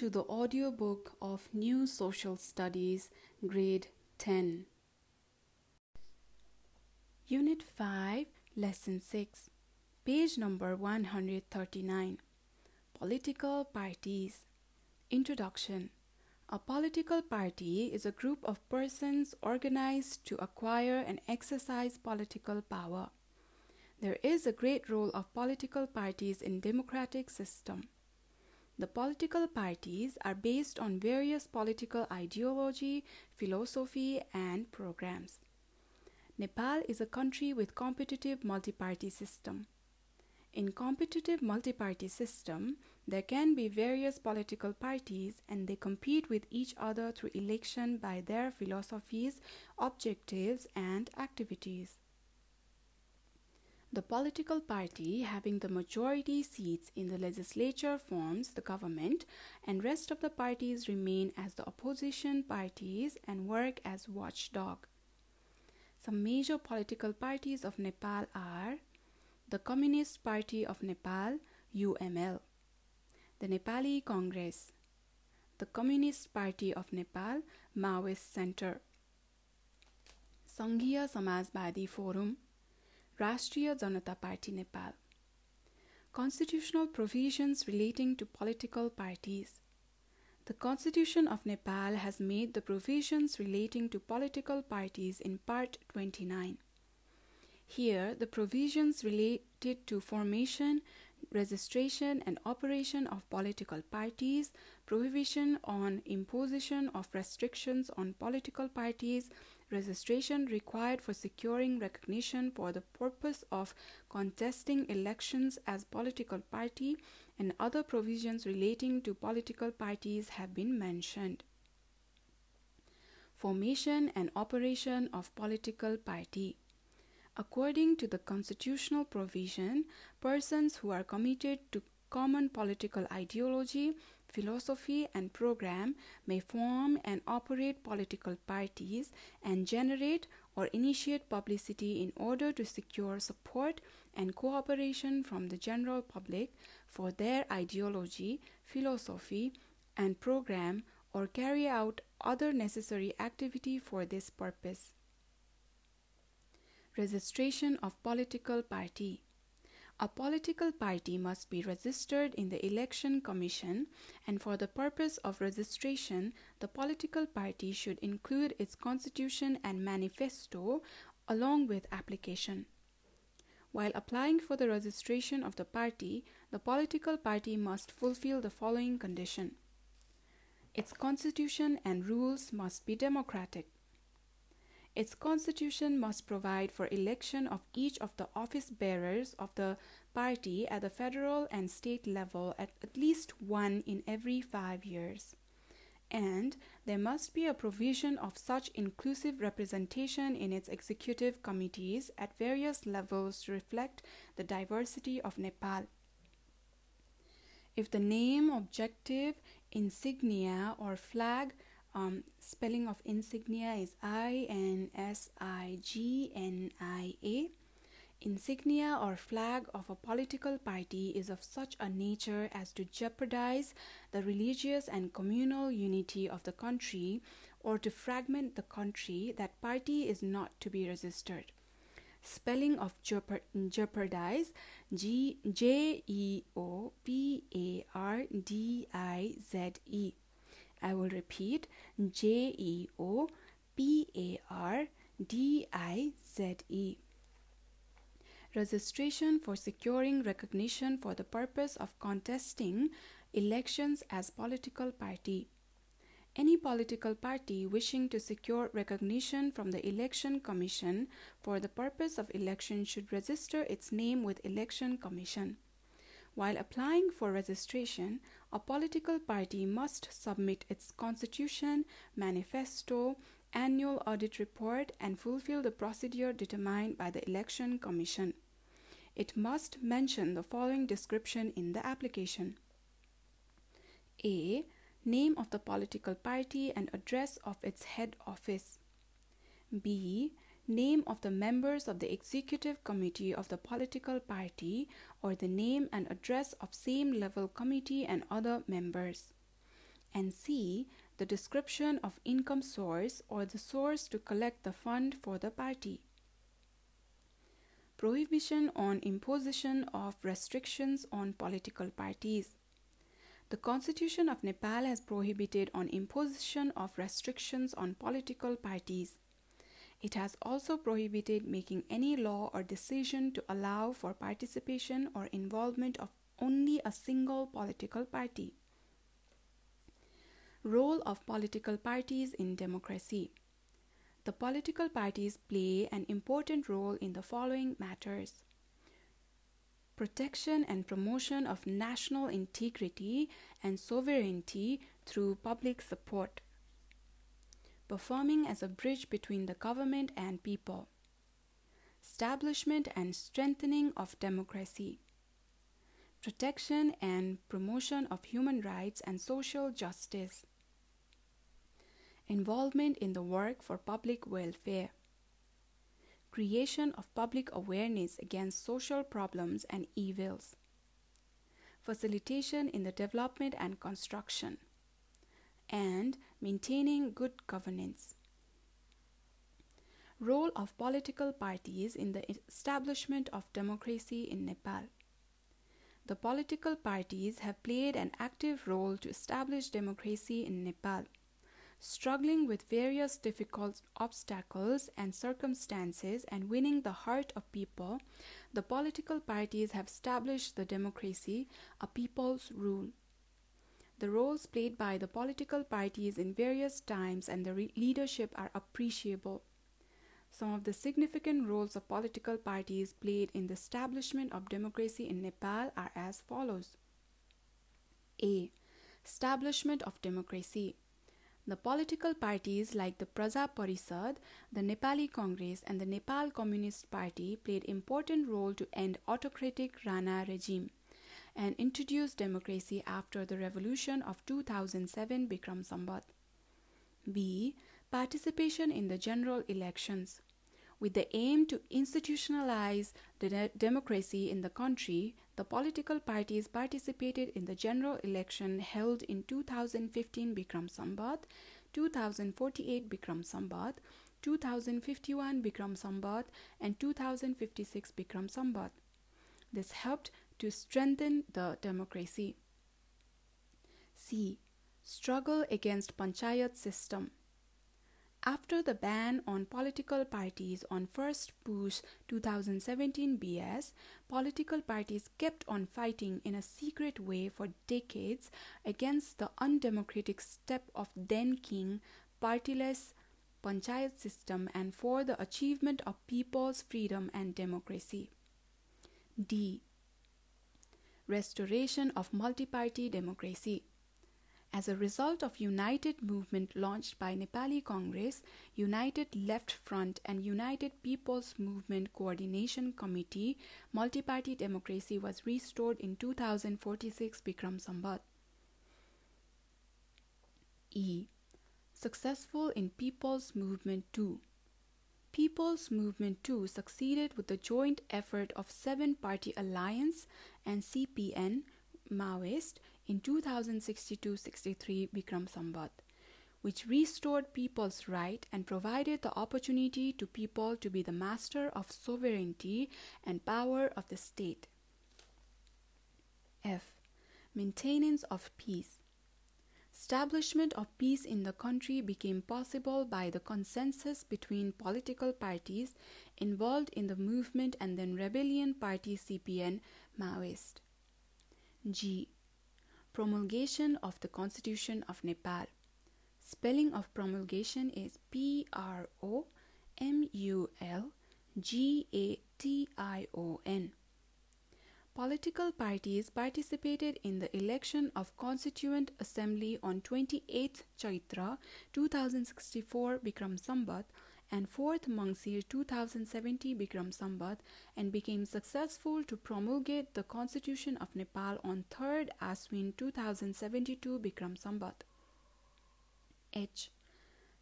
to the audiobook of New Social Studies, Grade 10. Unit 5, Lesson 6, page number 139. Political Parties. Introduction. A political party is a group of persons organized to acquire and exercise political power. There is a great role of political parties in democratic system. The political parties are based on various political ideology, philosophy and programs. Nepal is a country with competitive multi-party system. In competitive multi-party system, there can be various political parties and they compete with each other through election by their philosophies, objectives and activities. The political party having the majority seats in the legislature forms the government and rest of the parties remain as the opposition parties and work as watchdog. Some major political parties of Nepal are the Communist Party of Nepal UML, the Nepali Congress, the Communist Party of Nepal Maoist Center, Sanghiya Samajwadi Forum Rashtriya Janata Party Nepal. Constitutional provisions relating to political parties. The Constitution of Nepal has made the provisions relating to political parties in Part 29. Here, the provisions related to formation, registration, and operation of political parties, prohibition on imposition of restrictions on political parties, registration required for securing recognition for the purpose of contesting elections as political party and other provisions relating to political parties have been mentioned. Formation and operation of political party. According to the constitutional provision, persons who are committed to common political ideology philosophy and program may form and operate political parties and generate or initiate publicity in order to secure support and cooperation from the general public for their ideology, philosophy, and program or carry out other necessary activity for this purpose. Registration of political party a political party must be registered in the Election Commission, and for the purpose of registration, the political party should include its constitution and manifesto along with application. While applying for the registration of the party, the political party must fulfill the following condition. Its constitution and rules must be democratic. Its constitution must provide for election of each of the office bearers of the party at the federal and state level at at least one in every five years. And there must be a provision of such inclusive representation in its executive committees at various levels to reflect the diversity of Nepal. If the name, objective, insignia, or flag um, spelling of insignia is I N S I G N I A. Insignia or flag of a political party is of such a nature as to jeopardize the religious and communal unity of the country or to fragment the country, that party is not to be resisted. Spelling of jeopardize G J E O P A R D I Z E. I will repeat J E O P A R D I Z E. Registration for securing recognition for the purpose of contesting elections as political party. Any political party wishing to secure recognition from the Election Commission for the purpose of election should register its name with Election Commission. While applying for registration, a political party must submit its constitution, manifesto, annual audit report, and fulfill the procedure determined by the Election Commission. It must mention the following description in the application A. Name of the political party and address of its head office. B name of the members of the executive committee of the political party or the name and address of same level committee and other members. and C. The description of income source or the source to collect the fund for the party. Prohibition on imposition of restrictions on political parties. The Constitution of Nepal has prohibited on imposition of restrictions on political parties. It has also prohibited making any law or decision to allow for participation or involvement of only a single political party. Role of political parties in democracy. The political parties play an important role in the following matters protection and promotion of national integrity and sovereignty through public support, performing as a bridge between the government and people, establishment and strengthening of democracy, protection and promotion of human rights and social justice, involvement in the work for public welfare. Creation of public awareness against social problems and evils, facilitation in the development and construction, and maintaining good governance. Role of political parties in the establishment of democracy in Nepal. The political parties have played an active role to establish democracy in Nepal struggling with various difficult obstacles and circumstances and winning the heart of people, the political parties have established the democracy, a people's rule. The roles played by the political parties in various times and the re- leadership are appreciable. Some of the significant roles of political parties played in the establishment of democracy in Nepal are as follows A. Establishment of democracy. The political parties like the Praja Parishad, the Nepali Congress, and the Nepal Communist Party played important role to end autocratic Rana regime and introduce democracy after the revolution of 2007 Bikram Sambat. B. Participation in the general elections. With the aim to institutionalize the de- democracy in the country, the political parties participated in the general election held in 2015 Bikram Sambat, 2048 Bikram Sambat, 2051 Bikram Sambat, and 2056 Bikram Sambat. This helped to strengthen the democracy. C. Struggle against Panchayat system. After the ban on political parties on first Poush 2017 BS, political parties kept on fighting in a secret way for decades against the undemocratic step of then king partyless panchayat system and for the achievement of people's freedom and democracy. D. Restoration of multi-party democracy. As a result of United Movement launched by Nepali Congress, United Left Front and United People's Movement Coordination Committee, multi-party democracy was restored in 2046 Bikram Sambat. E. Successful in People's Movement 2. People's Movement 2 succeeded with the joint effort of Seven Party Alliance and CPN Maoist in 2062-63 Bikram Sambat, which restored people's right and provided the opportunity to people to be the master of sovereignty and power of the state. F. Maintenance of peace. Establishment of peace in the country became possible by the consensus between political parties involved in the movement and then rebellion party CPN Maoist. G promulgation of the Constitution of Nepal. Spelling of promulgation is P R O M U L G A T I O N. Political parties participated in the election of Constituent Assembly on 28th Chaitra 2064 Bikram Sambat and 4th Mangsir 2070 Bikram Sambat and became successful to promulgate the Constitution of Nepal on 3rd Aswin 2072 Bikram Sambat. H.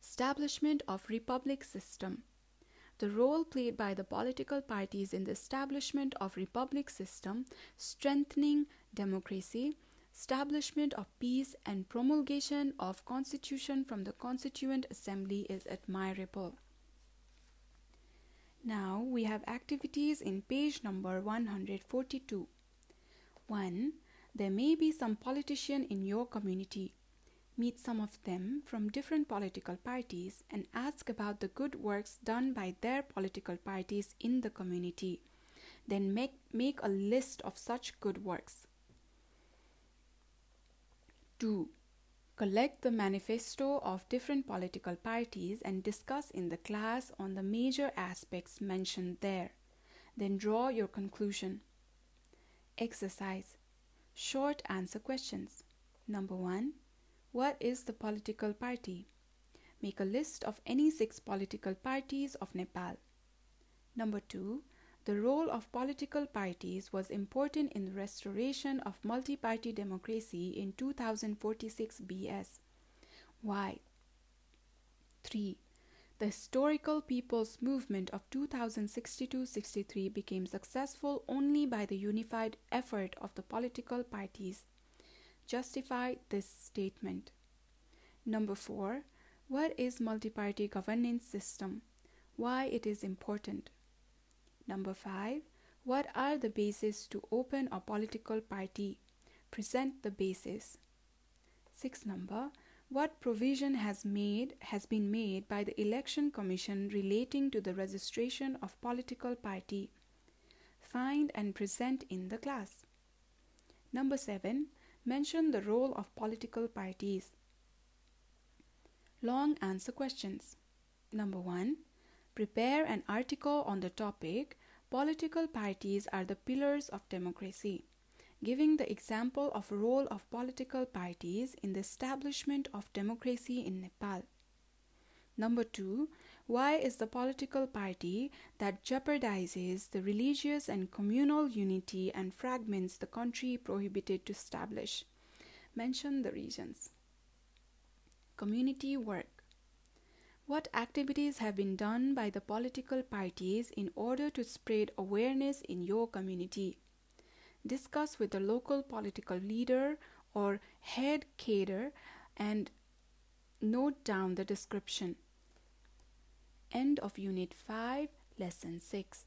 Establishment of Republic System the role played by the political parties in the establishment of republic system strengthening democracy establishment of peace and promulgation of constitution from the constituent assembly is admirable. Now we have activities in page number 142. 1. There may be some politician in your community. Meet some of them from different political parties and ask about the good works done by their political parties in the community. Then make, make a list of such good works. 2. Collect the manifesto of different political parties and discuss in the class on the major aspects mentioned there. Then draw your conclusion. Exercise Short answer questions. Number 1. What is the political party? Make a list of any six political parties of Nepal. Number 2. The role of political parties was important in the restoration of multi party democracy in 2046 BS. Why? 3. The historical people's movement of 2062 63 became successful only by the unified effort of the political parties. Justify this statement. Number 4. What is multi party governance system? Why it is important? Number five, what are the bases to open a political party? Present the basis. Six number, what provision has made has been made by the election commission relating to the registration of political party? Find and present in the class. Number 7. Mention the role of political parties. Long answer questions. Number 1. Prepare an article on the topic Political parties are the pillars of democracy, giving the example of role of political parties in the establishment of democracy in Nepal. Number 2, why is the political party that jeopardizes the religious and communal unity and fragments the country prohibited to establish? Mention the reasons. Community work. What activities have been done by the political parties in order to spread awareness in your community? Discuss with the local political leader or head cadre and note down the description. End of Unit 5, Lesson 6.